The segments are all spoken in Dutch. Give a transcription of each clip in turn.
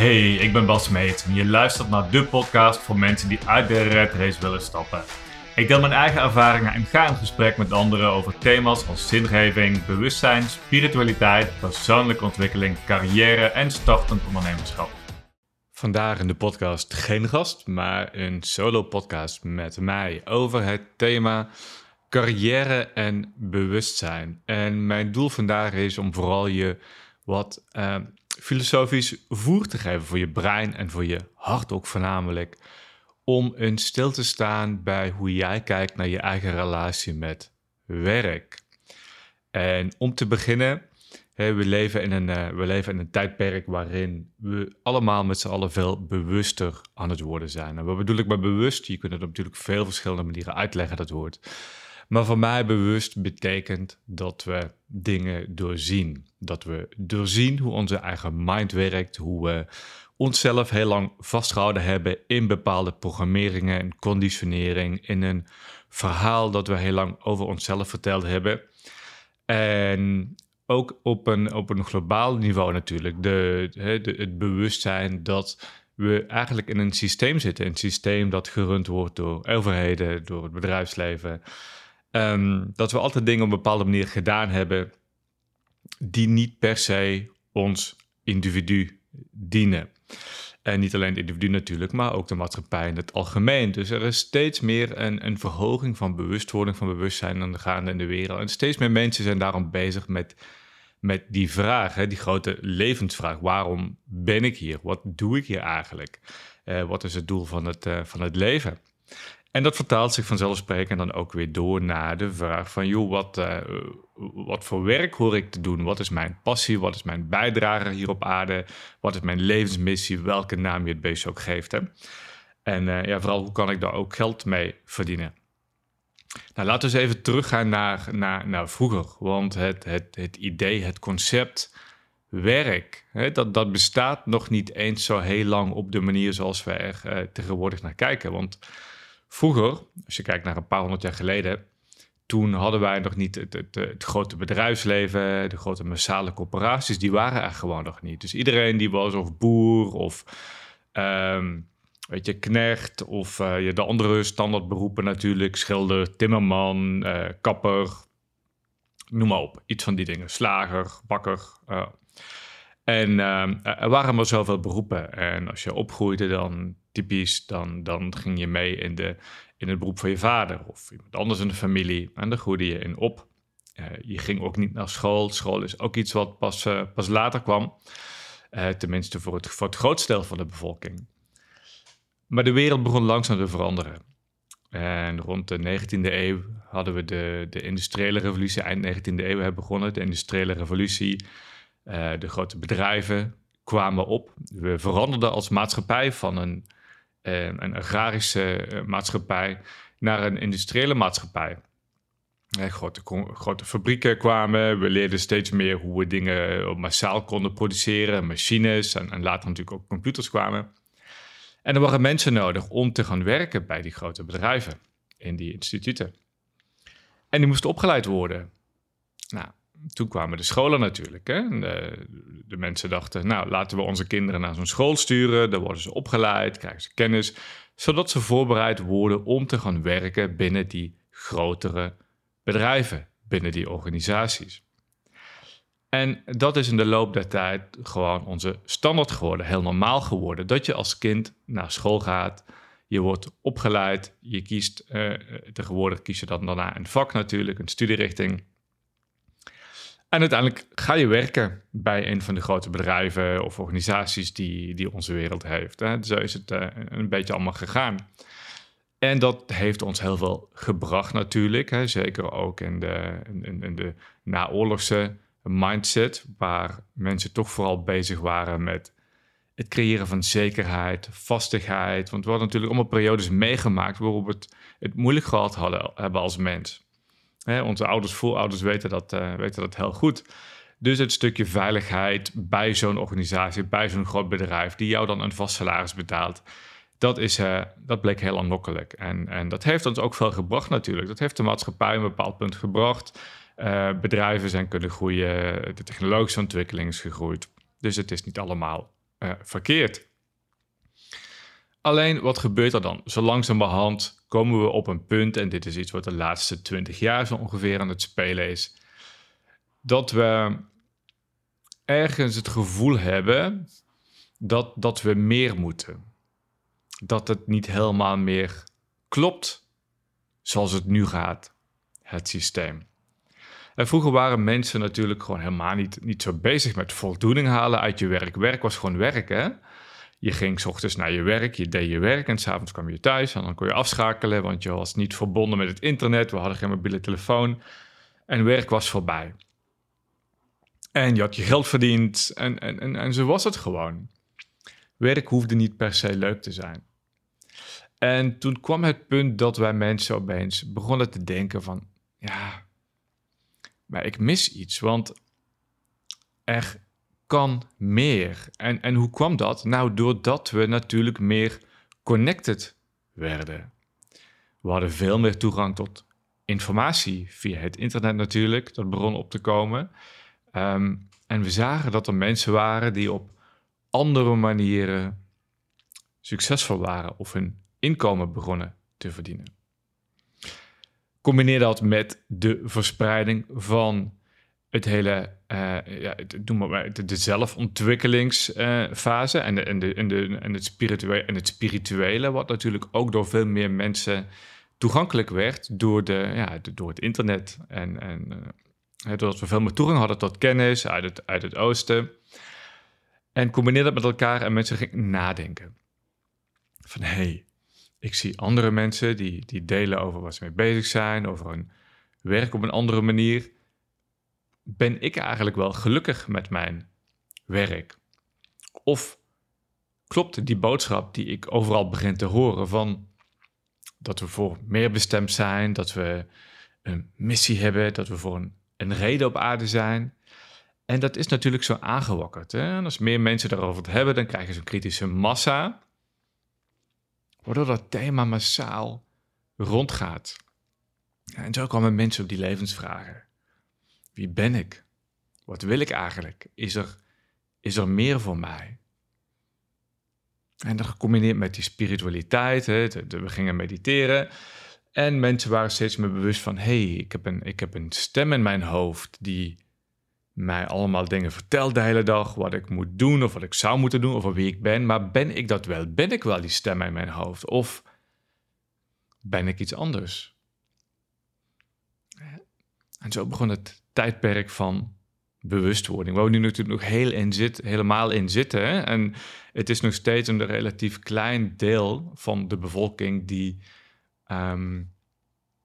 Hey, ik ben Bas Meet en je luistert naar de podcast voor mensen die uit de red race willen stappen. Ik deel mijn eigen ervaringen en ga in gesprek met anderen over thema's als zingeving, bewustzijn, spiritualiteit, persoonlijke ontwikkeling, carrière en startend ondernemerschap. Vandaag in de podcast geen gast, maar een solo podcast met mij over het thema carrière en bewustzijn. En mijn doel vandaag is om vooral je wat uh, filosofisch voer te geven voor je brein en voor je hart ook voornamelijk. Om een stil te staan bij hoe jij kijkt naar je eigen relatie met werk. En om te beginnen, we, leven in een, uh, we leven in een tijdperk waarin we allemaal met z'n allen veel bewuster aan het worden zijn. En wat bedoel ik met bewust? Je kunt het op natuurlijk veel verschillende manieren uitleggen, dat woord. Maar voor mij bewust betekent dat we dingen doorzien. Dat we doorzien hoe onze eigen mind werkt, hoe we onszelf heel lang vastgehouden hebben in bepaalde programmeringen en conditionering, in een verhaal dat we heel lang over onszelf verteld hebben. En ook op een, op een globaal niveau natuurlijk, de, het bewustzijn dat we eigenlijk in een systeem zitten. Een systeem dat gerund wordt door overheden, door het bedrijfsleven. Ehm, dat we altijd dingen op een bepaalde manier gedaan hebben die niet per se ons individu dienen. En niet alleen het individu natuurlijk, maar ook de maatschappij in het algemeen. Dus er is steeds meer een, een verhoging van bewustwording, van bewustzijn aan de gaande in de wereld. En steeds meer mensen zijn daarom bezig met, met die vraag, hè, die grote levensvraag. Waarom ben ik hier? Wat doe ik hier eigenlijk? Uh, wat is het doel van het, uh, van het leven? En dat vertaalt zich vanzelfsprekend dan ook weer door naar de vraag van, joh, wat, uh, wat voor werk hoor ik te doen? Wat is mijn passie? Wat is mijn bijdrage hier op aarde? Wat is mijn levensmissie? Welke naam je het beest ook geeft. Hè? En uh, ja, vooral, hoe kan ik daar ook geld mee verdienen? Nou, laten we eens even teruggaan naar, naar, naar vroeger. Want het, het, het idee, het concept werk, hè, dat, dat bestaat nog niet eens zo heel lang op de manier zoals we er uh, tegenwoordig naar kijken. Want Vroeger, als je kijkt naar een paar honderd jaar geleden, toen hadden wij nog niet het, het, het, grote bedrijfsleven, de grote massale corporaties, die waren er gewoon nog niet. Dus iedereen die was of boer of um, weet je, knecht of uh, de andere standaardberoepen natuurlijk, schilder, timmerman, uh, kapper, noem maar op. Iets van die dingen, slager, bakker. Uh. En uh, er waren maar zoveel beroepen. En als je opgroeide, dan typisch, dan, dan ging je mee in, de, in het beroep van je vader of iemand anders in de familie. En daar groeide je in op. Uh, je ging ook niet naar school. School is ook iets wat pas, uh, pas later kwam. Uh, tenminste voor het, voor het grootste deel van de bevolking. Maar de wereld begon langzaam te veranderen. En rond de 19e eeuw hadden we de, de industriële revolutie, eind 19e eeuw hebben begonnen. De industriële revolutie, de grote bedrijven kwamen op. We veranderden als maatschappij van een een agrarische eh, maatschappij naar een industriële maatschappij. grote, grote fabrieken kwamen. We leerden steeds meer hoe we dingen eh, massaal konden produceren, machines en, en later natuurlijk ook computers kwamen. En er waren mensen nodig om te gaan werken bij die grote bedrijven, in die instituten. En die moesten opgeleid worden. Nou, toen kwamen de scholen natuurlijk. Hè? De, de, mensen dachten, nou laten we onze kinderen naar zo'n school sturen. Daar worden ze opgeleid, krijgen ze kennis. Zodat ze voorbereid worden om te gaan werken binnen die grotere bedrijven, binnen die organisaties. En dat is in de loop der tijd gewoon onze standaard geworden, heel normaal geworden. Dat je als kind naar school gaat, je wordt opgeleid, je kiest, uh, tegenwoordig kies je dan daarna een vak natuurlijk, een studierichting. En uiteindelijk ga je werken bij een van de grote bedrijven of organisaties die, die onze wereld heeft. Hè. Zo is het uh, een beetje allemaal gegaan. En dat heeft ons heel veel gebracht natuurlijk. Hè. Zeker ook in de, in, in de naoorlogse mindset, waar mensen toch vooral bezig waren met het creëren van zekerheid, vastigheid. Want we hadden natuurlijk allemaal periodes meegemaakt waarop we het, het moeilijk gehad hadden, hebben als mens. Onze ouders, voorouders weten dat, uh, weten dat heel goed. Dus het stukje veiligheid bij zo'n organisatie, bij zo'n groot bedrijf, die jou dan een vast salaris betaalt, dat, is, uh, dat bleek heel aanlokkelijk. En, en dat heeft ons ook veel gebracht natuurlijk. Dat heeft de maatschappij een bepaald punt gebracht. Uh, bedrijven zijn kunnen groeien, de technologische ontwikkeling is gegroeid. Dus het is niet allemaal verkeerd. Alleen wat gebeurt er dan? Zo langzamerhand komen we op een punt, en dit is iets wat de laatste twintig jaar zo ongeveer aan het spelen is, dat we ergens het gevoel hebben dat, dat we meer moeten. Dat het niet helemaal meer klopt zoals het nu gaat, het systeem. En vroeger waren mensen natuurlijk gewoon helemaal niet, niet zo bezig met voldoening halen uit je werk. Werk was gewoon werken. Je ging s ochtends naar je werk, je deed je werk en s'avonds kwam je thuis en dan kon je afschakelen, want je was niet verbonden met het internet, we hadden geen mobiele telefoon en werk was voorbij. En je had je geld verdiend en, en, en, en zo was het gewoon. Werk hoefde niet per se leuk te zijn. En toen kwam het punt dat wij mensen opeens begonnen te denken van, ja, maar ik mis iets, want er kan meer. En, en hoe kwam dat? Nou, doordat we natuurlijk meer connected werden. We hadden veel meer toegang tot informatie via het internet natuurlijk, dat begon op te komen. Ehm, en we zagen dat er mensen waren die op andere manieren succesvol waren of hun inkomen begonnen te verdienen. Combineer dat met de verspreiding van het hele, uh, ja, noem maar, de, de zelfontwikkelingsfase en, de, en, de, en, de, en, het spirituele, en het spirituele, wat natuurlijk ook door veel meer mensen toegankelijk werd door, de, ja, door het internet. En, en uh, doordat we veel meer toegang hadden tot kennis uit het, uit het oosten. En combineer dat met elkaar en mensen gingen nadenken. Van hé, hey, ik zie andere mensen die, die delen over wat ze mee bezig zijn, over hun werk op een andere manier. Ben ik eigenlijk wel gelukkig met mijn werk? Of klopt die boodschap die ik overal begin te horen van dat we voor meer bestemd zijn, dat we een missie hebben, dat we voor een, een reden op aarde zijn? En dat is natuurlijk zo aangewakkerd. Hè? En als meer mensen daarover het hebben, dan krijg je zo'n kritische massa waardoor dat thema massaal rondgaat. en zo komen mensen op die levensvragen. Wie ben ik? Wat wil ik eigenlijk? Is er, is er meer voor mij? En dat gecombineerd met die spiritualiteit, hè, we gingen mediteren. En mensen waren steeds meer bewust van: hé, hey, ik, heb een, ik heb een stem in mijn hoofd die mij allemaal dingen vertelt de hele dag, wat ik moet doen of wat ik zou moeten doen of wie ik ben. Maar ben ik dat wel? Ben ik wel die stem in mijn hoofd? Of ben ik iets anders? En zo begon het tijdperk van bewustwording, waar we nu natuurlijk nog heel in zit, helemaal in zitten. En het is nog steeds een relatief klein deel van de bevolking die ehm,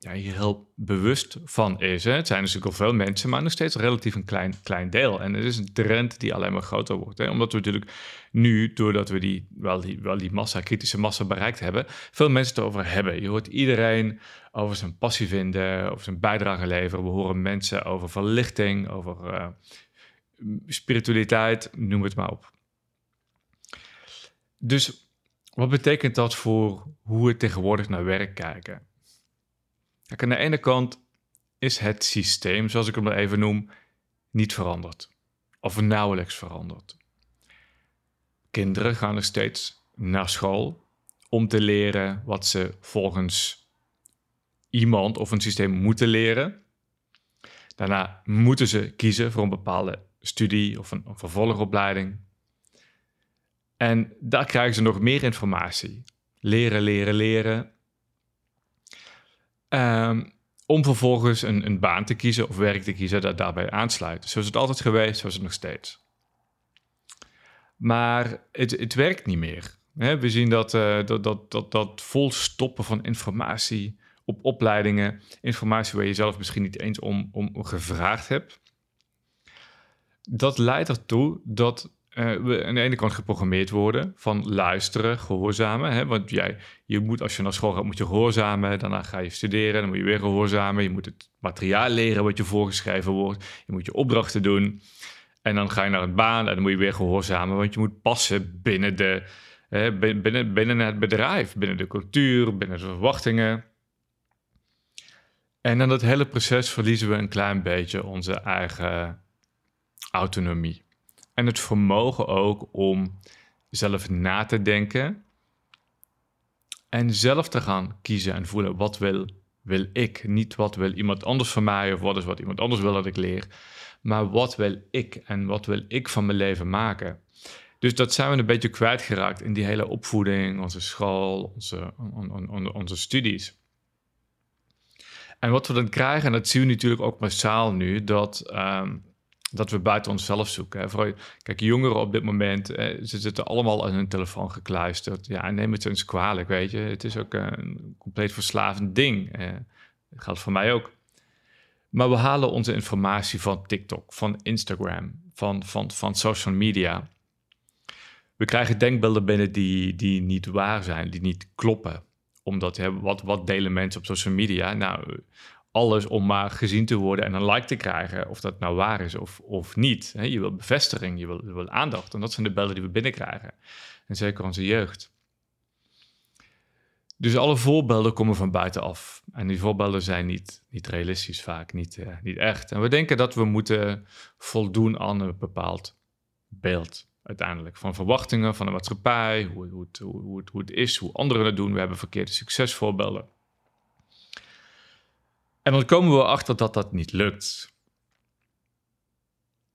ja, hier heel bewust van is. Hè. Het zijn natuurlijk al veel mensen, maar nog steeds relatief een klein, klein deel. En het is een trend die alleen maar groter wordt. Hè. Omdat we natuurlijk nu, doordat we die, wel, die, wel die massa, kritische massa bereikt hebben, veel mensen het erover hebben. Je hoort iedereen over zijn passie vinden, over zijn bijdrage leveren. We horen mensen over verlichting, over uh, spiritualiteit, noem het maar op. Dus wat betekent dat voor hoe we tegenwoordig naar werk kijken? Kijk, aan de ene kant is het systeem, zoals ik hem even noem, niet veranderd. Of nauwelijks veranderd. Kinderen gaan nog steeds naar school om te leren wat ze volgens iemand of een systeem moeten leren. Daarna moeten ze kiezen voor een bepaalde studie of een, een vervolgopleiding. En daar krijgen ze nog meer informatie. Leren, leren, leren. Ehm, om vervolgens een, een, baan te kiezen of werk te kiezen dat daarbij aansluit. Zo is het altijd geweest, zo is het nog steeds. Maar het, het werkt niet meer. we zien dat, uh, dat, dat, dat, dat vol stoppen van informatie op opleidingen, informatie waar je zelf misschien niet eens om, om gevraagd hebt, dat leidt ertoe dat uh, aan de ene kant geprogrammeerd worden van luisteren, gehoorzamen. Hè? Want jij, je moet, als je naar school gaat, moet je gehoorzamen. Daarna ga je studeren, dan moet je weer gehoorzamen. Je moet het materiaal leren wat je voorgeschreven wordt. Je moet je opdrachten doen. En dan ga je naar een baan en dan moet je weer gehoorzamen. Want je moet passen binnen, de, binnen, binnen het bedrijf, binnen de cultuur, binnen de verwachtingen. En dan dat hele proces verliezen we een klein beetje onze eigen autonomie. En het vermogen ook om zelf na te denken en zelf te gaan kiezen en voelen wat wil, wil ik. Niet wat wil iemand anders van mij of wat is wat iemand anders wil dat ik leer, maar wat wil ik en wat wil ik van mijn leven maken. Dus dat zijn we een beetje kwijtgeraakt in die hele opvoeding, onze school, onze, onze studies. En wat we dan krijgen, en dat zien we natuurlijk ook massaal nu, dat, um, dat we buiten onszelf zoeken. Vooral, kijk, jongeren op dit moment, eh, ze zitten allemaal aan hun telefoon gekluisterd. Ja, neem het eens kwalijk, weet je. Het is ook een compleet verslavend ding. Eh, dat geldt voor mij ook. Maar we halen onze informatie van TikTok, van Instagram, van, van, van social media. We krijgen denkbeelden binnen die, die niet waar zijn, die niet kloppen omdat hè, wat, wat delen mensen op social media? Nou, alles om maar gezien te worden en een like te krijgen, of dat nou waar is of, of niet. Je wil bevestiging, je wil, je wil aandacht. En dat zijn de bellen die we binnenkrijgen. En zeker onze jeugd. Dus alle voorbeelden komen van buitenaf. En die voorbeelden zijn niet, niet realistisch vaak, niet, uh, niet echt. En we denken dat we moeten voldoen aan een bepaald beeld uiteindelijk. Van verwachtingen van de maatschappij, hoe, hoe, het, hoe, het, hoe het is, hoe anderen het doen. We hebben verkeerde succesvoorbeelden. En dan komen we achter dat dat niet lukt.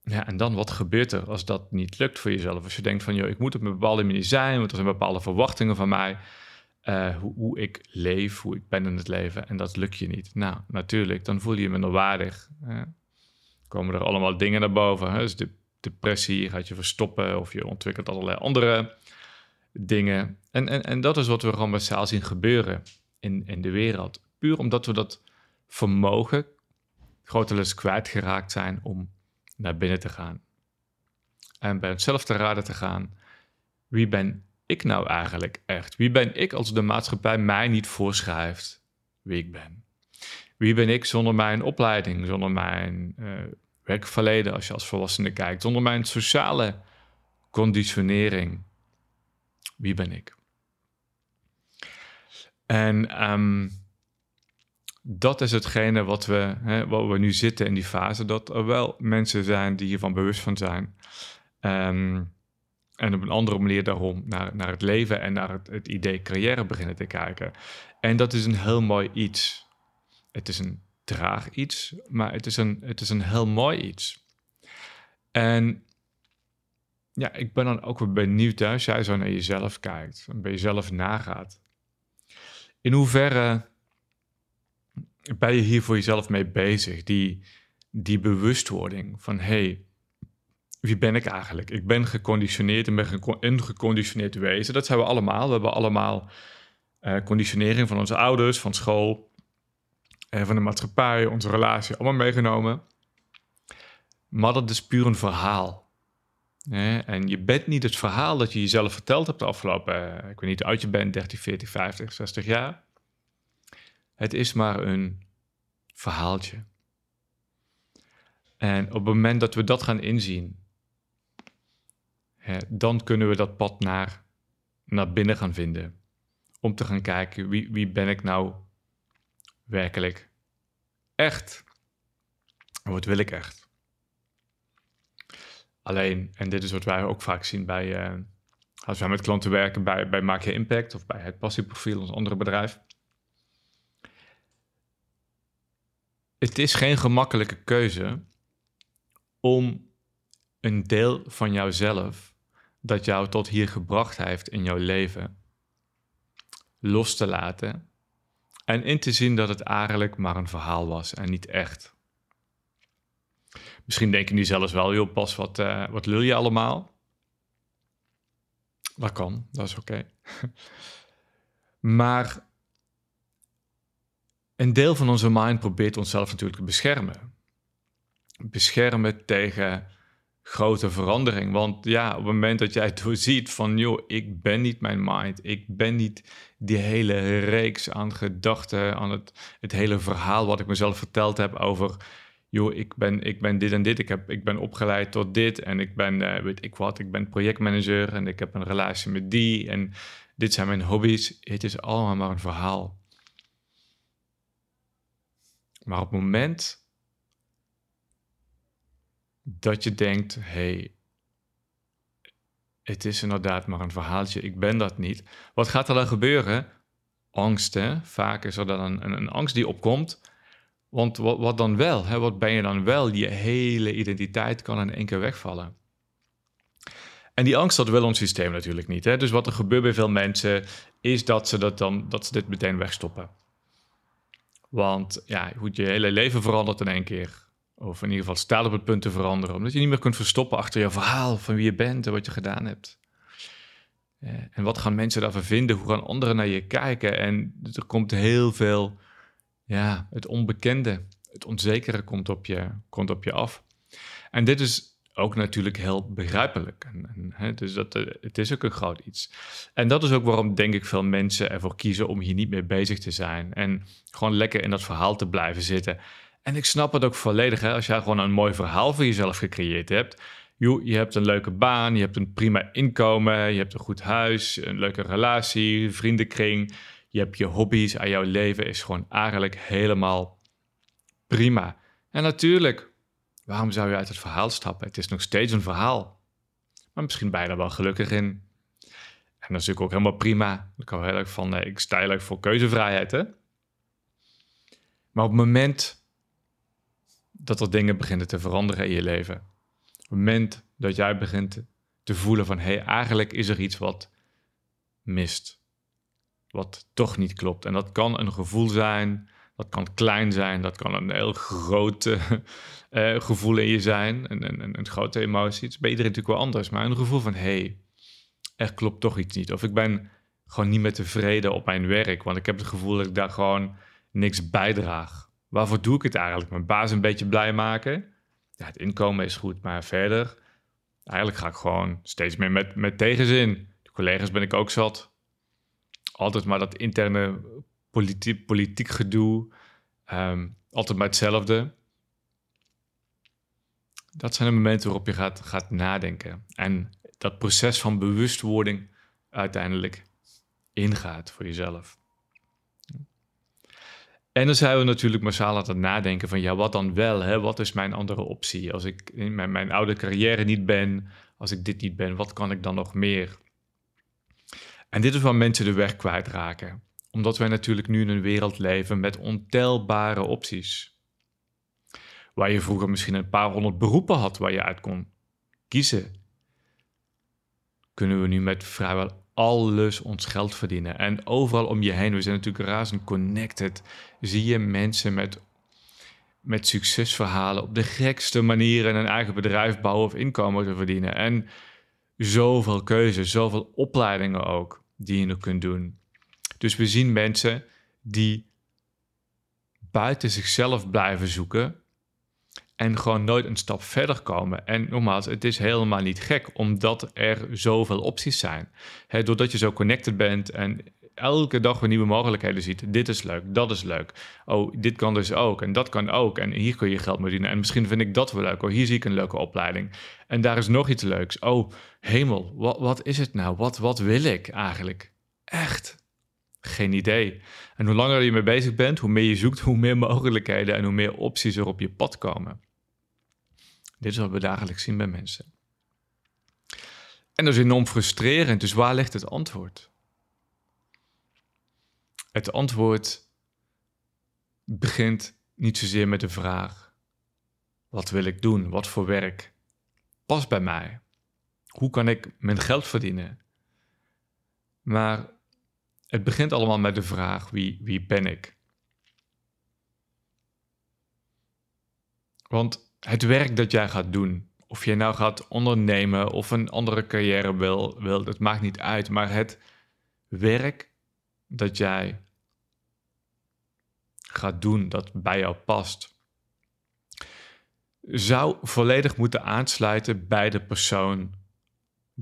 Ja, en dan wat gebeurt er als dat niet lukt voor jezelf? Als je denkt van, joh, ik moet op een bepaalde manier zijn, want er zijn bepaalde verwachtingen van mij, uh, hoe, hoe, ik leef, hoe ik ben in het leven, en dat lukt je niet. Nou, natuurlijk, dan voel je je minder waardig. Uh, komen er allemaal dingen naar boven. Hè? Dus de depressie, gaat je verstoppen of je ontwikkelt allerlei andere dingen. En, en, en dat is wat we gewoon massaal zien gebeuren in, in de wereld. Puur omdat we dat vermogen grotendeels kwijtgeraakt zijn om naar binnen te gaan. En bij onszelf te raden te gaan. Wie ben ik nou eigenlijk echt? Wie ben ik als de maatschappij mij niet voorschrijft wie ik ben? Wie ben ik zonder mijn opleiding, zonder mijn uh, werkverleden, als je als volwassene kijkt, zonder mijn sociale conditionering. Wie ben ik? En um, dat is hetgene wat we, hè, wat we nu zitten in die fase, dat er wel mensen zijn die hiervan bewust van zijn. Um, en op een andere manier daarom naar, naar het leven en naar het, het idee carrière beginnen te kijken. En dat is een heel mooi iets. Het is een traag iets, maar het is een, het is een heel mooi iets. En ja, ik ben dan ook weer benieuwd als jij zo naar jezelf kijkt en bij jezelf nagaat. In hoeverre ben je hier voor jezelf mee bezig? Die, die bewustwording van hey, wie ben ik eigenlijk? Ik ben geconditioneerd en ben een geconditioneerd wezen. Dat zijn we allemaal. We hebben allemaal uh, conditionering van onze ouders, van school, uh, van de maatschappij, onze relatie, allemaal meegenomen. Maar dat is puur een verhaal. En je bent niet het verhaal dat je jezelf verteld hebt de afgelopen, eh, ik weet niet oud je bent, 30, 40, 50, 60 jaar. Het is maar een verhaaltje. En op het moment dat we dat gaan inzien, hè, dan kunnen we dat pad naar, naar binnen gaan vinden. Om te gaan kijken, wie, wie ben ik nou werkelijk echt? Wat wil ik echt? Alleen, en dit is wat wij ook vaak zien bij, uh, als wij met klanten werken bij, bij Maak Je Impact of bij het Passieprofiel, ons andere bedrijf. Het is geen gemakkelijke keuze om een deel van jouzelf dat jou tot hier gebracht heeft in jouw leven los te laten en in te zien dat het eigenlijk maar een verhaal was en niet echt. Misschien denken die zelfs wel, joh, pas wat, uh, wat lul je allemaal? Dat kan, dat is oké. maar een deel van onze mind probeert onszelf natuurlijk te beschermen. Beschermen tegen grote verandering. Want ja, op het moment dat jij doorziet van, joh, ik ben niet mijn mind, ik ben niet die hele reeks aan gedachten, aan het, het hele verhaal wat ik mezelf verteld heb over, joh, ik ben, ik ben dit en dit, ik, heb, ik ben opgeleid tot dit en ik ben, uh, weet ik wat, ik ben projectmanager en ik heb een relatie met die en dit zijn mijn hobby's. Het is allemaal maar een verhaal. Maar op het moment dat je denkt: hey, het is inderdaad maar een verhaaltje, ik ben dat niet. Wat gaat er dan gebeuren? Angst, hè? Vaak is er dan een, een, een angst die opkomt. Want wat, wat dan wel? Hè? Wat ben je dan wel? Je hele identiteit kan in één keer wegvallen. En die angst, dat wil ons systeem natuurlijk niet. Hè? Dus wat er gebeurt bij veel mensen, is dat ze, dat dan, dat ze dit meteen wegstoppen. Want ja, goed, je hele leven verandert in één keer. Of in ieder geval staat op het punt te veranderen. Omdat je niet meer kunt verstoppen achter je verhaal van wie je bent en wat je gedaan hebt. En wat gaan mensen daarvan vinden? Hoe gaan anderen naar je kijken? En er komt heel veel, ja, het onbekende, het onzekere komt op je, komt op je af. En dit is ook natuurlijk heel begrijpelijk. En, en, hè, dus dat, eh, het is ook een groot iets. En dat is ook waarom, denk ik, veel mensen ervoor kiezen om hier niet mee bezig te zijn. En gewoon lekker in dat verhaal te blijven zitten. En ik snap het ook volledig. Hè, als jij gewoon een mooi verhaal voor jezelf gecreëerd hebt. Je, je hebt een leuke baan, je hebt een prima inkomen, je hebt een goed huis, een leuke relatie, vriendenkring. Je hebt je hobby's en jouw leven is gewoon eigenlijk helemaal prima. En natuurlijk, Waarom zou je uit het verhaal stappen? Het is nog steeds een verhaal. Maar misschien ben je er wel gelukkig in. En dat is natuurlijk ook helemaal prima. Ik hou heel erg van, ik sta heel voor keuzevrijheid. Hè? Maar op het moment dat er dingen beginnen te veranderen in je leven. Op het moment dat jij begint te voelen van... hé, hey, eigenlijk is er iets wat mist. Wat toch niet klopt. En dat kan een gevoel zijn dat kan klein zijn, dat kan een heel groot uh, gevoel in je zijn, een, een, een grote emotie. Het is bij iedereen natuurlijk wel anders, maar een gevoel van hé, hey, er klopt toch iets niet. Of ik ben gewoon niet meer tevreden op mijn werk, want ik heb het gevoel dat ik daar gewoon niks bijdraag. Waarvoor doe ik het eigenlijk? Mijn baas een beetje blij maken? Ja, het inkomen is goed, maar verder, eigenlijk ga ik gewoon steeds meer met, met tegenzin. De collega's ben ik ook zat. Altijd maar dat interne politiek, gedoe. Ehm, altijd maar hetzelfde. Dat zijn de momenten waarop je gaat, gaat nadenken. En dat proces van bewustwording uiteindelijk ingaat voor jezelf. En dan zijn we natuurlijk massaal aan het nadenken van ja, wat dan wel? Hè? Wat is mijn andere optie? Als ik in mijn, mijn oude carrière niet ben, als ik dit niet ben, wat kan ik dan nog meer? En dit is waar mensen de weg kwijtraken omdat wij natuurlijk nu in een wereld leven met ontelbare opties. Waar je vroeger misschien een paar honderd beroepen had waar je uit kon kiezen, kunnen we nu met vrijwel alles ons geld verdienen. En overal om je heen, we zijn natuurlijk razend connected, zie je mensen met, met succesverhalen op de gekste manieren een eigen bedrijf bouwen of inkomen te verdienen. En zoveel keuzes, zoveel opleidingen ook die je nog kunt doen. Dus we zien mensen die buiten zichzelf blijven zoeken en gewoon nooit een stap verder komen. En nogmaals, het is helemaal niet gek, omdat er zoveel opties zijn. doordat je zo connected bent en elke dag weer nieuwe mogelijkheden ziet. Dit is leuk, dat is leuk. Oh, dit kan dus ook en dat kan ook. En hier kun je geld verdienen. En misschien vind ik dat wel leuk. Oh, hier zie ik een leuke opleiding. En daar is nog iets leuks. Oh, hemel, wat, wat is het nou? Wat, wat wil ik eigenlijk? Echt? Geen idee. En hoe langer je mee bezig bent, hoe meer je zoekt, hoe meer mogelijkheden en hoe meer opties er op je pad komen. Dit is wat we dagelijks zien bij mensen. En dat is enorm frustrerend. Dus waar ligt het antwoord? Het antwoord begint niet zozeer met de vraag: wat wil ik doen? Wat voor werk past bij mij? Hoe kan ik mijn geld verdienen? Maar het begint allemaal met de vraag: wie, wie ben ik? Want het werk dat jij gaat doen, of je nou gaat ondernemen of een andere carrière wil, wil dat maakt niet uit. Maar het werk dat jij gaat doen, dat bij jou past, zou volledig moeten aansluiten bij de persoon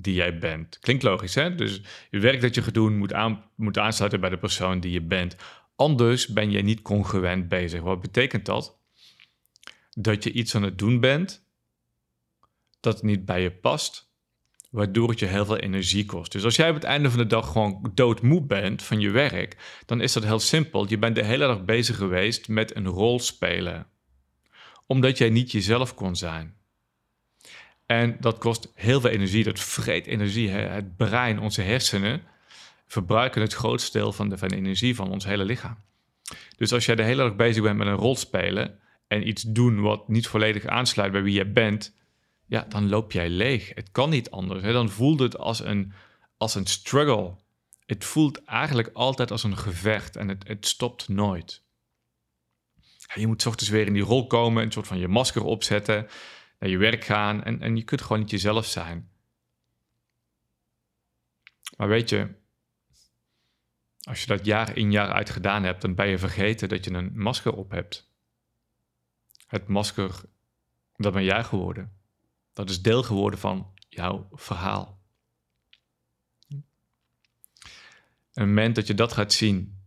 die jij bent. Klinkt logisch, hè? Dus je werk dat je gaat doen moet, aan, moet aansluiten bij de persoon die je bent. Anders ben je niet congruent bezig. Wat betekent dat? Dat je iets aan het doen bent dat niet bij je past, waardoor het je heel veel energie kost. Dus als jij op het einde van de dag gewoon doodmoe bent van je werk, dan is dat heel simpel. Je bent de hele dag bezig geweest met een rol spelen, omdat jij niet jezelf kon zijn. En dat kost heel veel energie, dat vreet energie. Het brein, onze hersenen, verbruiken het grootste deel van de, van energie van ons hele lichaam. Dus als jij de hele dag bezig bent met een rol spelen en iets doen wat niet volledig aansluit bij wie je bent, ja, dan loop jij leeg. Het kan niet anders. Hè? Dan voelt het als een, als een struggle. Het voelt eigenlijk altijd als een gevecht en het, het stopt nooit. Je moet ochtends weer in die rol komen, een soort van je masker opzetten, naar je werk gaan en, en je kunt gewoon niet jezelf zijn. Maar weet je, als je dat jaar in jaar uit gedaan hebt, dan ben je vergeten dat je een masker op hebt. Het masker, dat ben jij geworden. Dat is deel geworden van jouw verhaal. En het moment dat je dat gaat zien,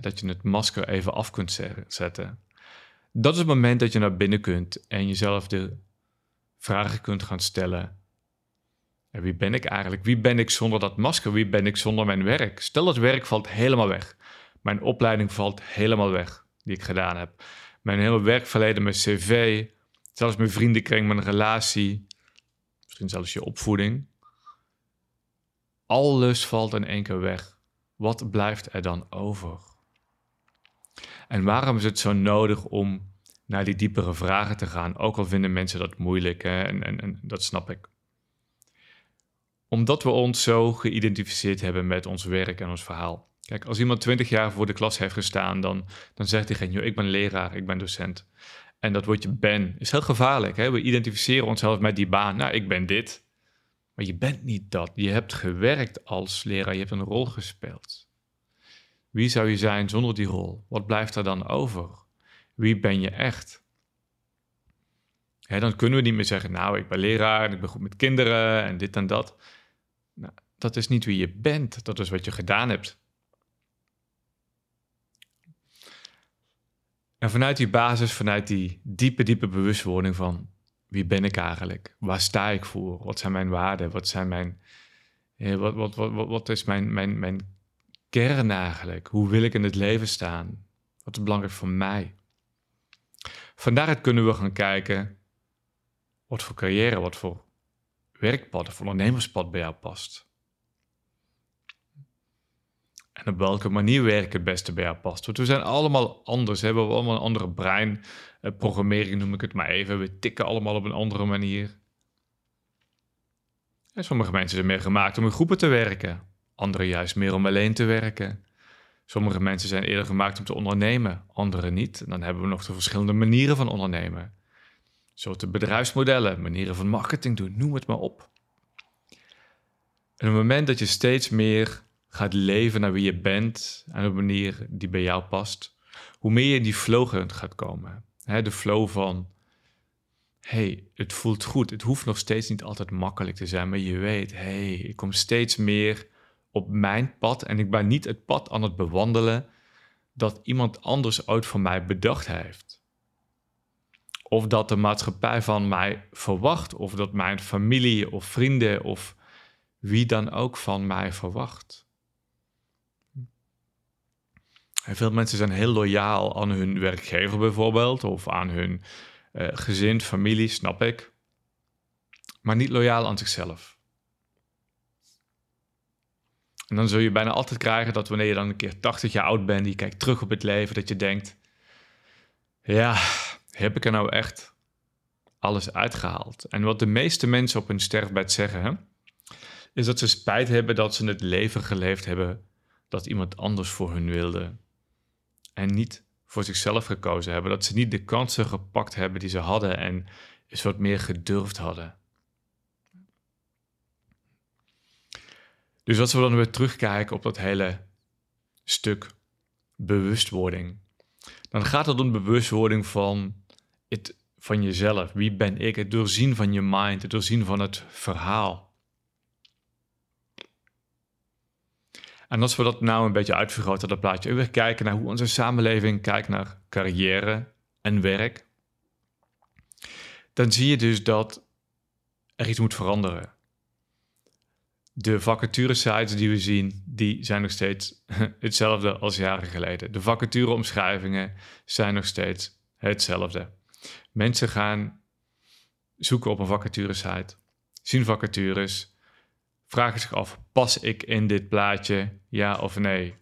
dat je het masker even af kunt zetten, dat is het moment dat je naar binnen kunt en jezelf de vragen kunt gaan stellen. En wie ben ik eigenlijk? Wie ben ik zonder dat masker? Wie ben ik zonder mijn werk? Stel dat werk valt helemaal weg. Mijn opleiding valt helemaal weg, die ik gedaan heb. Mijn hele werkverleden, mijn cv, zelfs mijn vriendenkring, mijn relatie, misschien zelfs je opvoeding. Alles valt in één keer weg. Wat blijft er dan over? En waarom is het zo nodig om naar die diepere vragen te gaan? Ook al vinden mensen dat moeilijk hè? En, en, en dat snap ik. Omdat we ons zo geïdentificeerd hebben met ons werk en ons verhaal. Kijk, als iemand twintig jaar voor de klas heeft gestaan, dan, dan zegt diegene, ik ben leraar, ik ben docent. En dat woordje ben is heel gevaarlijk. Hè? We identificeren onszelf met die baan. Nou, ik ben dit. Maar je bent niet dat. Je hebt gewerkt als leraar, je hebt een rol gespeeld. Wie zou je zijn zonder die rol? Wat blijft er dan over? Wie ben je echt? dan kunnen we niet meer zeggen, nou, ik ben leraar en ik ben goed met kinderen en dit en dat. Nou, dat is niet wie je bent, dat is wat je gedaan hebt. En vanuit die basis, vanuit die diepe, diepe bewustwording van wie ben ik eigenlijk? Waar sta ik voor? Wat zijn mijn waarden? Wat zijn mijn. wat, wat, wat, wat, wat is mijn, mijn, mijn kern eigenlijk? Hoe wil ik in het leven staan? Wat is belangrijk voor mij? Vandaar kunnen we gaan kijken wat voor carrière, wat voor werkpad of ondernemerspad bij jou past. En op welke manier werk het beste bij jou past. Want we zijn allemaal anders. We hebben allemaal een andere brein. Eh, programmering noem ik het maar even. We tikken allemaal op een andere manier. En sommige mensen zijn meer gemaakt om in groepen te werken. Anderen juist meer om alleen te werken. Sommige mensen zijn eerder gemaakt om te ondernemen, anderen niet. En dan hebben we nog de verschillende manieren van ondernemen. Soorten bedrijfsmodellen, manieren van marketing doen, noem het maar op. En op het moment dat je steeds meer gaat leven naar wie je bent en op een manier die bij jou past, hoe meer je in die flow gaat komen. de flow van, hey, het voelt goed. Het hoeft nog steeds niet altijd makkelijk te zijn, maar je weet, hey, ik kom steeds meer op mijn pad en ik ben niet het pad aan het bewandelen dat iemand anders ooit voor mij bedacht heeft. Of dat de maatschappij van mij verwacht, of dat mijn familie of vrienden of wie dan ook van mij verwacht. Veel mensen zijn heel loyaal aan hun werkgever bijvoorbeeld, of aan hun uh, gezin, familie, snap ik. Maar niet loyaal aan zichzelf. En dan zul je bijna altijd krijgen dat wanneer je dan een keer 80 jaar oud bent, je kijkt terug op het leven, dat je denkt: ja, heb ik er nou echt alles uitgehaald? En wat de meeste mensen op hun sterfbed zeggen, is dat ze spijt hebben dat ze het leven geleefd hebben dat iemand anders voor hun wilde en niet voor zichzelf gekozen hebben. Dat ze niet de kansen gepakt hebben die ze hadden en eens wat meer gedurfd hadden. Dus als we dan weer terugkijken op dat hele stuk bewustwording, dan gaat het om bewustwording van, het, van jezelf. Wie ben ik? Het doorzien van je mind, het doorzien van het verhaal. En als we dat nou een beetje uitvergroten, dat plaatje, weer kijken naar hoe onze samenleving kijkt naar carrière en werk, dan zie je dus dat er iets moet veranderen. De vacaturesites die we zien, die zijn nog steeds hetzelfde als jaren geleden. De vacatureomschrijvingen zijn nog steeds hetzelfde. Mensen gaan zoeken op een vacaturesite, zien vacatures, vragen zich af: pas ik in dit plaatje, ja of nee?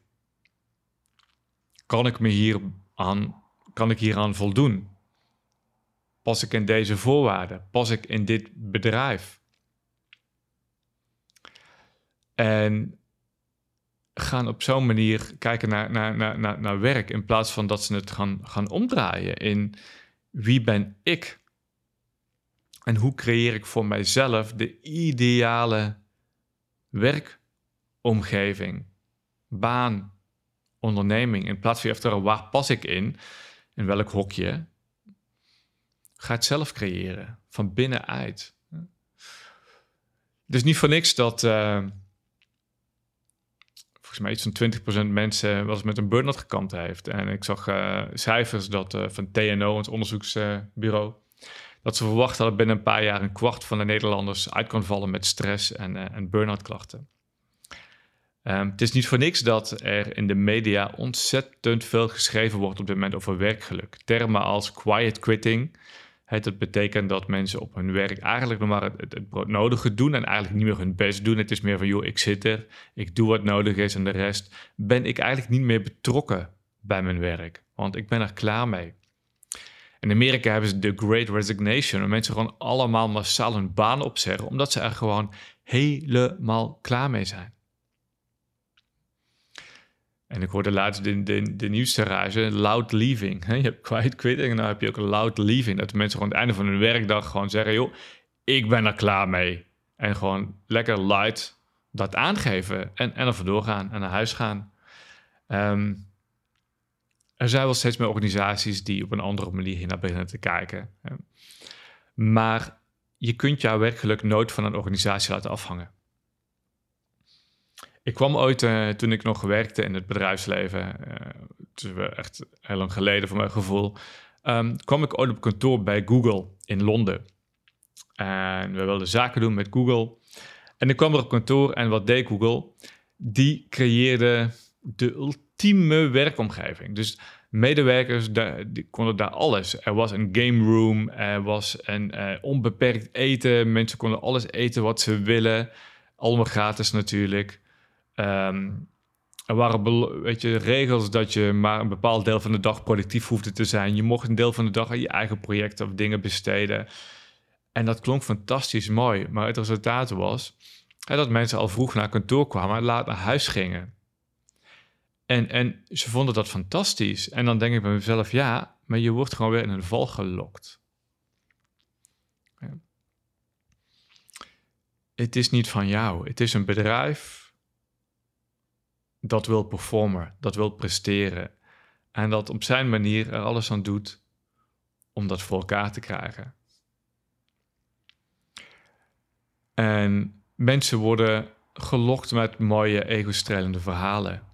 Kan ik me hier aan, kan ik hieraan voldoen? Pas ik in deze voorwaarden? Pas ik in dit bedrijf? En gaan op zo'n manier kijken naar, naar, naar, naar, naar werk in plaats van dat ze het gaan, gaan omdraaien in wie ben ik? En hoe creëer ik voor mijzelf de ideale werkomgeving, baan, onderneming? In plaats van je waar pas ik in, in welk hokje? Ga het zelf creëren, van binnenuit. Is niet voor niks dat uh, volgens mij iets van 20% mensen was met een burn-out gekampt heeft. En ik zag uh, cijfers dat, uh, van TNO, ons onderzoeksbureau, dat ze verwachten dat binnen een paar jaar een kwart van de Nederlanders uit kan vallen met stress en, en burn-out klachten. Um, het is niet voor niks dat er in de media ontzettend veel geschreven wordt op dit moment over werkgeluk. Termen als quiet quitting. Dat betekent dat mensen op hun werk eigenlijk nog maar het, het, het broodnodige doen en eigenlijk niet meer hun best doen. Het is meer van, joh, ik zit er, ik doe wat nodig is en de rest ben ik eigenlijk niet meer betrokken bij mijn werk. Want ik ben er klaar mee. In Amerika hebben ze de Great Resignation, waar mensen gewoon allemaal massaal hun baan opzeggen, omdat ze er gewoon helemaal klaar mee zijn. En ik hoorde laatst de, de, de nieuwste reizen, loud leaving. Je hebt quiet quitting en dan heb je ook loud leaving. Dat mensen gewoon aan het einde van hun werkdag gewoon zeggen, joh, ik ben er klaar mee. En gewoon lekker light dat aangeven en, en er vandoor gaan en naar huis gaan. Um, er zijn wel steeds meer organisaties die op een andere manier hier naar beginnen te kijken. Maar je kunt jouw werkgeluk nooit van een organisatie laten afhangen. Ik kwam ooit, uh, toen ik nog werkte in het bedrijfsleven, uh, het echt heel lang geleden voor mijn gevoel, um, kwam ik ooit op kantoor bij Google in Londen. En we wilden zaken doen met Google. En ik kwam er op kantoor en wat deed Google? Die creëerde de ultieme werkomgeving. Dus medewerkers konden daar alles. Er was een game room, er was een uh, onbeperkt eten. Mensen konden alles eten wat ze willen. Allemaal gratis natuurlijk. Um, er waren weet je, regels dat je maar een bepaald deel van de dag productief hoefde te zijn. Je mocht een deel van de dag aan je eigen projecten of dingen besteden. En dat klonk fantastisch mooi. Maar het resultaat was hè, dat mensen al vroeg naar kantoor kwamen en laat naar huis gingen. En, en ze vonden dat fantastisch. En dan denk ik bij mezelf, ja, maar je wordt gewoon weer in een val gelokt. Ja. Het is niet van jou. Het is een bedrijf dat wil performen, dat wil presteren. En dat op zijn manier er alles aan doet om dat voor elkaar te krijgen. En mensen worden gelokt met mooie ego-strelende verhalen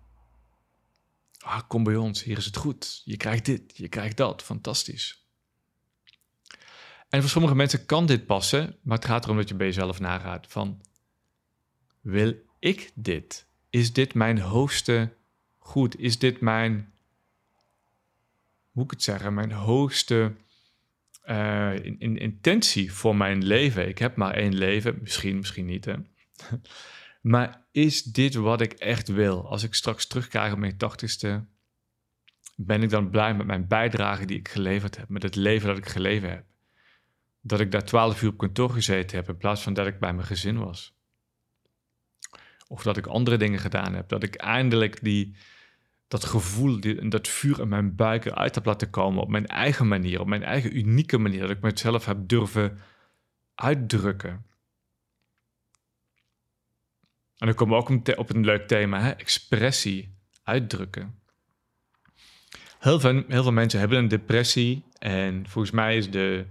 ah, kom bij ons, hier is het goed. Je krijgt dit, je krijgt dat, fantastisch. En voor sommige mensen kan dit passen, maar het gaat erom dat je bij jezelf nagaat van, wil ik dit? Is dit mijn hoogste goed? Is dit mijn, hoe ik het zeggen, mijn hoogste in, intentie voor mijn leven? Ik heb maar één leven, misschien, misschien niet. Hè? Maar is dit wat ik echt wil? Als ik straks terugkrijg op mijn tachtigste, ben ik dan blij met mijn bijdrage die ik geleverd heb, met het leven dat ik geleven heb? Dat ik daar twaalf uur op kantoor gezeten heb in plaats van dat ik bij mijn gezin was. Of dat ik andere dingen gedaan heb. Dat ik eindelijk die, dat gevoel, die, dat vuur in mijn buik eruit heb laten komen op mijn eigen manier, op mijn eigen unieke manier. Dat ik mezelf heb durven uitdrukken. En dan komen we ook op een leuk thema, hè? expressie, uitdrukken. Heel veel, heel veel mensen hebben een depressie en volgens mij is de,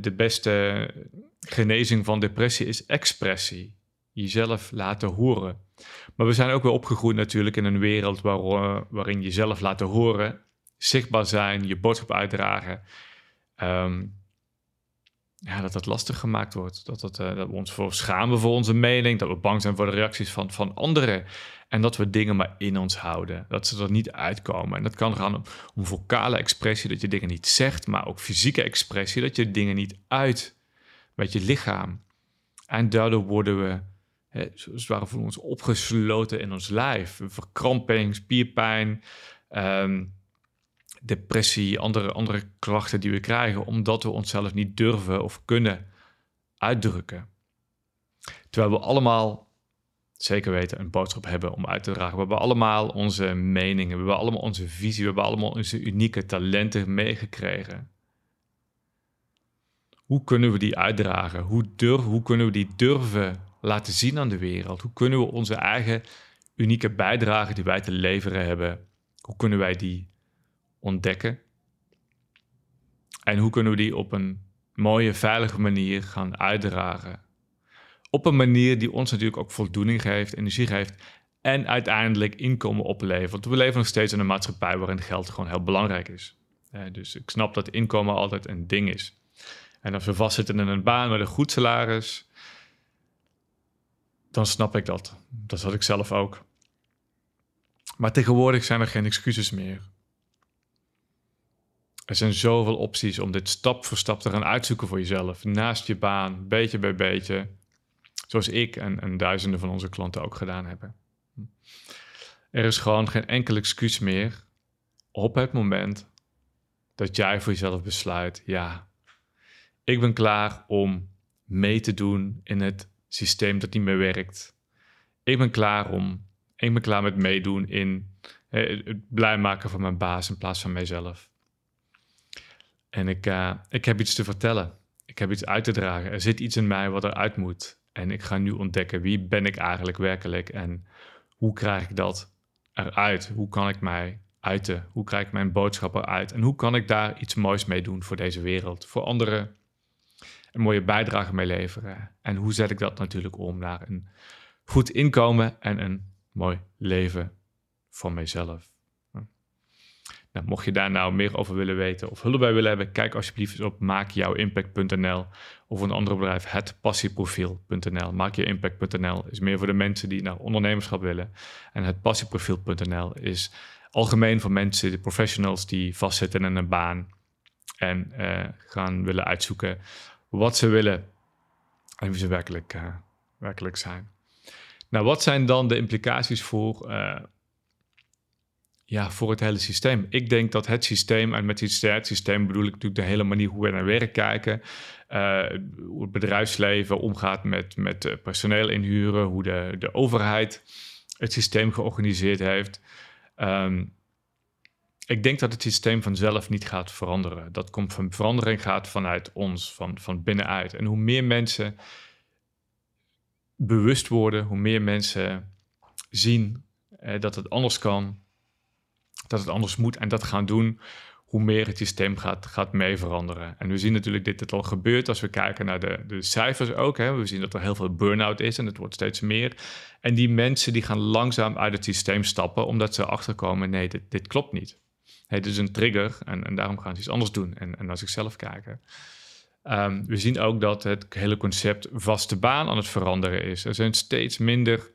de, beste genezing van depressie is expressie. Jezelf laten horen. Maar we zijn ook weer opgegroeid natuurlijk in een wereld waar, waarin jezelf laten horen, zichtbaar zijn, je boodschap uitdragen. Um, ja, dat dat lastig gemaakt wordt. Dat, dat, uh, dat we ons voor schamen voor onze mening. Dat we bang zijn voor de reacties van, van anderen. En dat we dingen maar in ons houden. Dat ze er niet uitkomen. En dat kan gaan om, om vocale expressie, dat je dingen niet zegt. Maar ook fysieke expressie, dat je dingen niet uit. met je lichaam. En daardoor worden we, het ware, voor ons opgesloten in ons lijf. Verkramping, spierpijn, ehm, depressie, andere, andere klachten die we krijgen, omdat we onszelf niet durven of kunnen uitdrukken. Terwijl we allemaal, zeker weten, een boodschap hebben om uit te dragen. We hebben allemaal onze meningen, we hebben allemaal onze visie, we hebben allemaal onze unieke talenten meegekregen. Hoe kunnen we die uitdragen? Hoe, durf, hoe kunnen we die durven laten zien aan de wereld? Hoe kunnen we onze eigen unieke bijdrage die wij te leveren hebben, hoe kunnen wij die ontdekken? En hoe kunnen we die op een mooie, veilige manier gaan uitdragen? Op een manier die ons natuurlijk ook voldoening geeft, energie geeft en uiteindelijk inkomen oplevert. Want we leven nog steeds in een maatschappij waarin geld gewoon heel belangrijk is. dus ik snap dat inkomen altijd een ding is. En als we vastzitten in een baan met een goed salaris, dan snap ik dat. Dat had ik zelf ook. Maar tegenwoordig zijn er geen excuses meer. Er zijn zoveel opties om dit stap voor stap te gaan uitzoeken voor jezelf. Naast je baan, beetje bij beetje. Zoals ik en, en duizenden van onze klanten ook gedaan hebben. Er is gewoon geen enkel excuus meer op het moment dat jij voor jezelf besluit: ja, ik ben klaar om mee te doen in het systeem dat niet meer werkt. Ik ben klaar om, ik ben klaar met meedoen in het blij maken van mijn baas in plaats van mijzelf. En ik, uh, ik heb iets te vertellen. Ik heb iets uit te dragen. Er zit iets in mij wat eruit moet. En ik ga nu ontdekken wie ben ik eigenlijk werkelijk en hoe krijg ik dat eruit? Hoe kan ik mij uiten? Hoe krijg ik mijn boodschap eruit? En hoe kan ik daar iets moois mee doen voor deze wereld, voor anderen? Een mooie bijdrage mee leveren. En hoe zet ik dat natuurlijk om naar een goed inkomen en een mooi leven voor mijzelf? Nou, mocht je daar nou meer over willen weten of hulp bij willen hebben, kijk alsjeblieft eens op maakjouwimpact.nl of een ander bedrijf, hetpassieprofiel.nl. Maakjouimpact.nl is meer voor de mensen die naar ondernemerschap willen. En het passieprofiel.nl is algemeen voor mensen, de professionals die vastzitten in een baan en uh, gaan willen uitzoeken wat ze willen en wie ze werkelijk, uh, werkelijk zijn. Nou, wat zijn dan de implicaties voor uh, ja, voor het hele systeem. Ik denk dat het systeem, en met het systeem bedoel ik natuurlijk de hele manier hoe we naar werk kijken, uh, hoe het bedrijfsleven omgaat met, met personeel inhuren, hoe de, de overheid het systeem georganiseerd heeft. Um, ik denk dat het systeem vanzelf niet gaat veranderen. Dat komt van verandering gaat vanuit ons, van, van binnenuit. En hoe meer mensen bewust worden, hoe meer mensen zien eh, dat het anders kan, dat het anders moet en dat gaan doen, hoe meer het systeem gaat, gaat mee veranderen. En we zien natuurlijk dit het al gebeurt als we kijken naar de, de cijfers ook. Hè. We zien dat er heel veel burn-out is en het wordt steeds meer. En die mensen die gaan langzaam uit het systeem stappen omdat ze achterkomen, nee, dit, dit klopt niet. Het is een trigger en, en daarom gaan ze iets anders doen en, en naar zichzelf kijken. Um, we zien ook dat het hele concept vaste baan aan het veranderen is. Er zijn steeds minder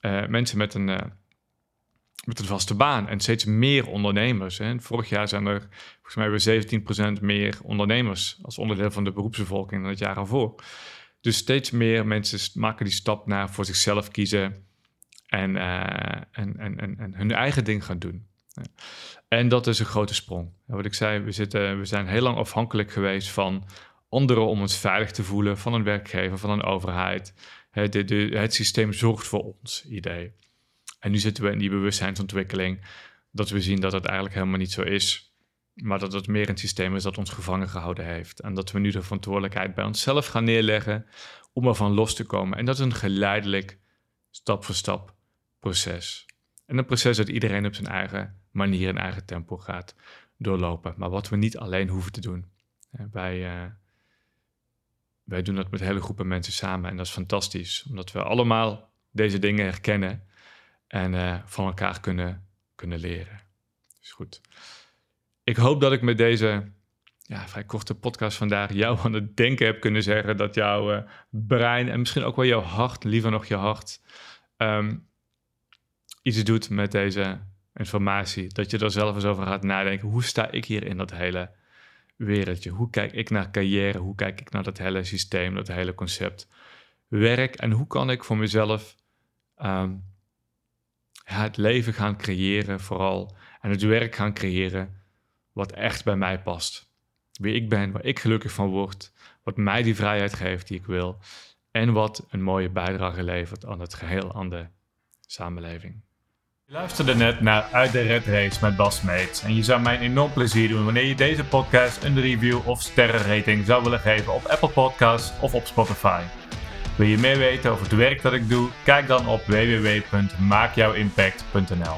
uh, mensen met een... Uh, met een vaste baan en steeds meer ondernemers. Hè. Vorig jaar zijn er volgens mij weer 17% meer ondernemers als onderdeel van de beroepsbevolking dan het jaar ervoor. Dus steeds meer mensen maken die stap naar voor zichzelf kiezen en, uh, en, en, en, en, hun eigen ding gaan doen. En dat is een grote sprong. Wat ik zei, we, zitten, we zijn heel lang afhankelijk geweest van anderen om ons veilig te voelen, van een werkgever, van een overheid. Het, het systeem zorgt voor ons idee. En nu zitten we in die bewustzijnsontwikkeling dat we zien dat het eigenlijk helemaal niet zo is. Maar dat het meer een systeem is dat ons gevangen gehouden heeft. En dat we nu de verantwoordelijkheid bij onszelf gaan neerleggen om ervan los te komen. En dat is een geleidelijk, stap voor stap proces. En een proces dat iedereen op zijn eigen manier en eigen tempo gaat doorlopen. Maar wat we niet alleen hoeven te doen. Wij, uh, wij doen dat met hele groepen mensen samen en dat is fantastisch. Omdat we allemaal deze dingen herkennen en uh, van elkaar kunnen, kunnen leren. Dus goed. Ik hoop dat ik met deze ja, vrij korte podcast vandaag jou aan het denken heb kunnen zeggen. Dat jouw brein en misschien ook wel jouw hart, liever nog je hart, um, iets doet met deze informatie. Dat je er zelf eens over gaat nadenken. Hoe sta ik hier in dat hele wereldje. Hoe kijk ik naar carrière? Hoe kijk ik naar dat hele systeem, dat hele concept werk? En hoe kan ik voor mezelf ehm, het leven gaan creëren, vooral, en het werk gaan creëren wat echt bij mij past? Wie ik ben, waar ik gelukkig van word, wat mij die vrijheid geeft die ik wil en wat een mooie bijdrage levert aan het geheel, aan de samenleving. Je luisterde net naar Uit de Red Race met Bas Meets. En je zou mij een enorm plezier doen wanneer je deze podcast een review of sterrenrating zou willen geven op Apple Podcasts of op Spotify. Wil je meer weten over het werk dat ik doe? Kijk dan op www.maakjouwimpact.nl.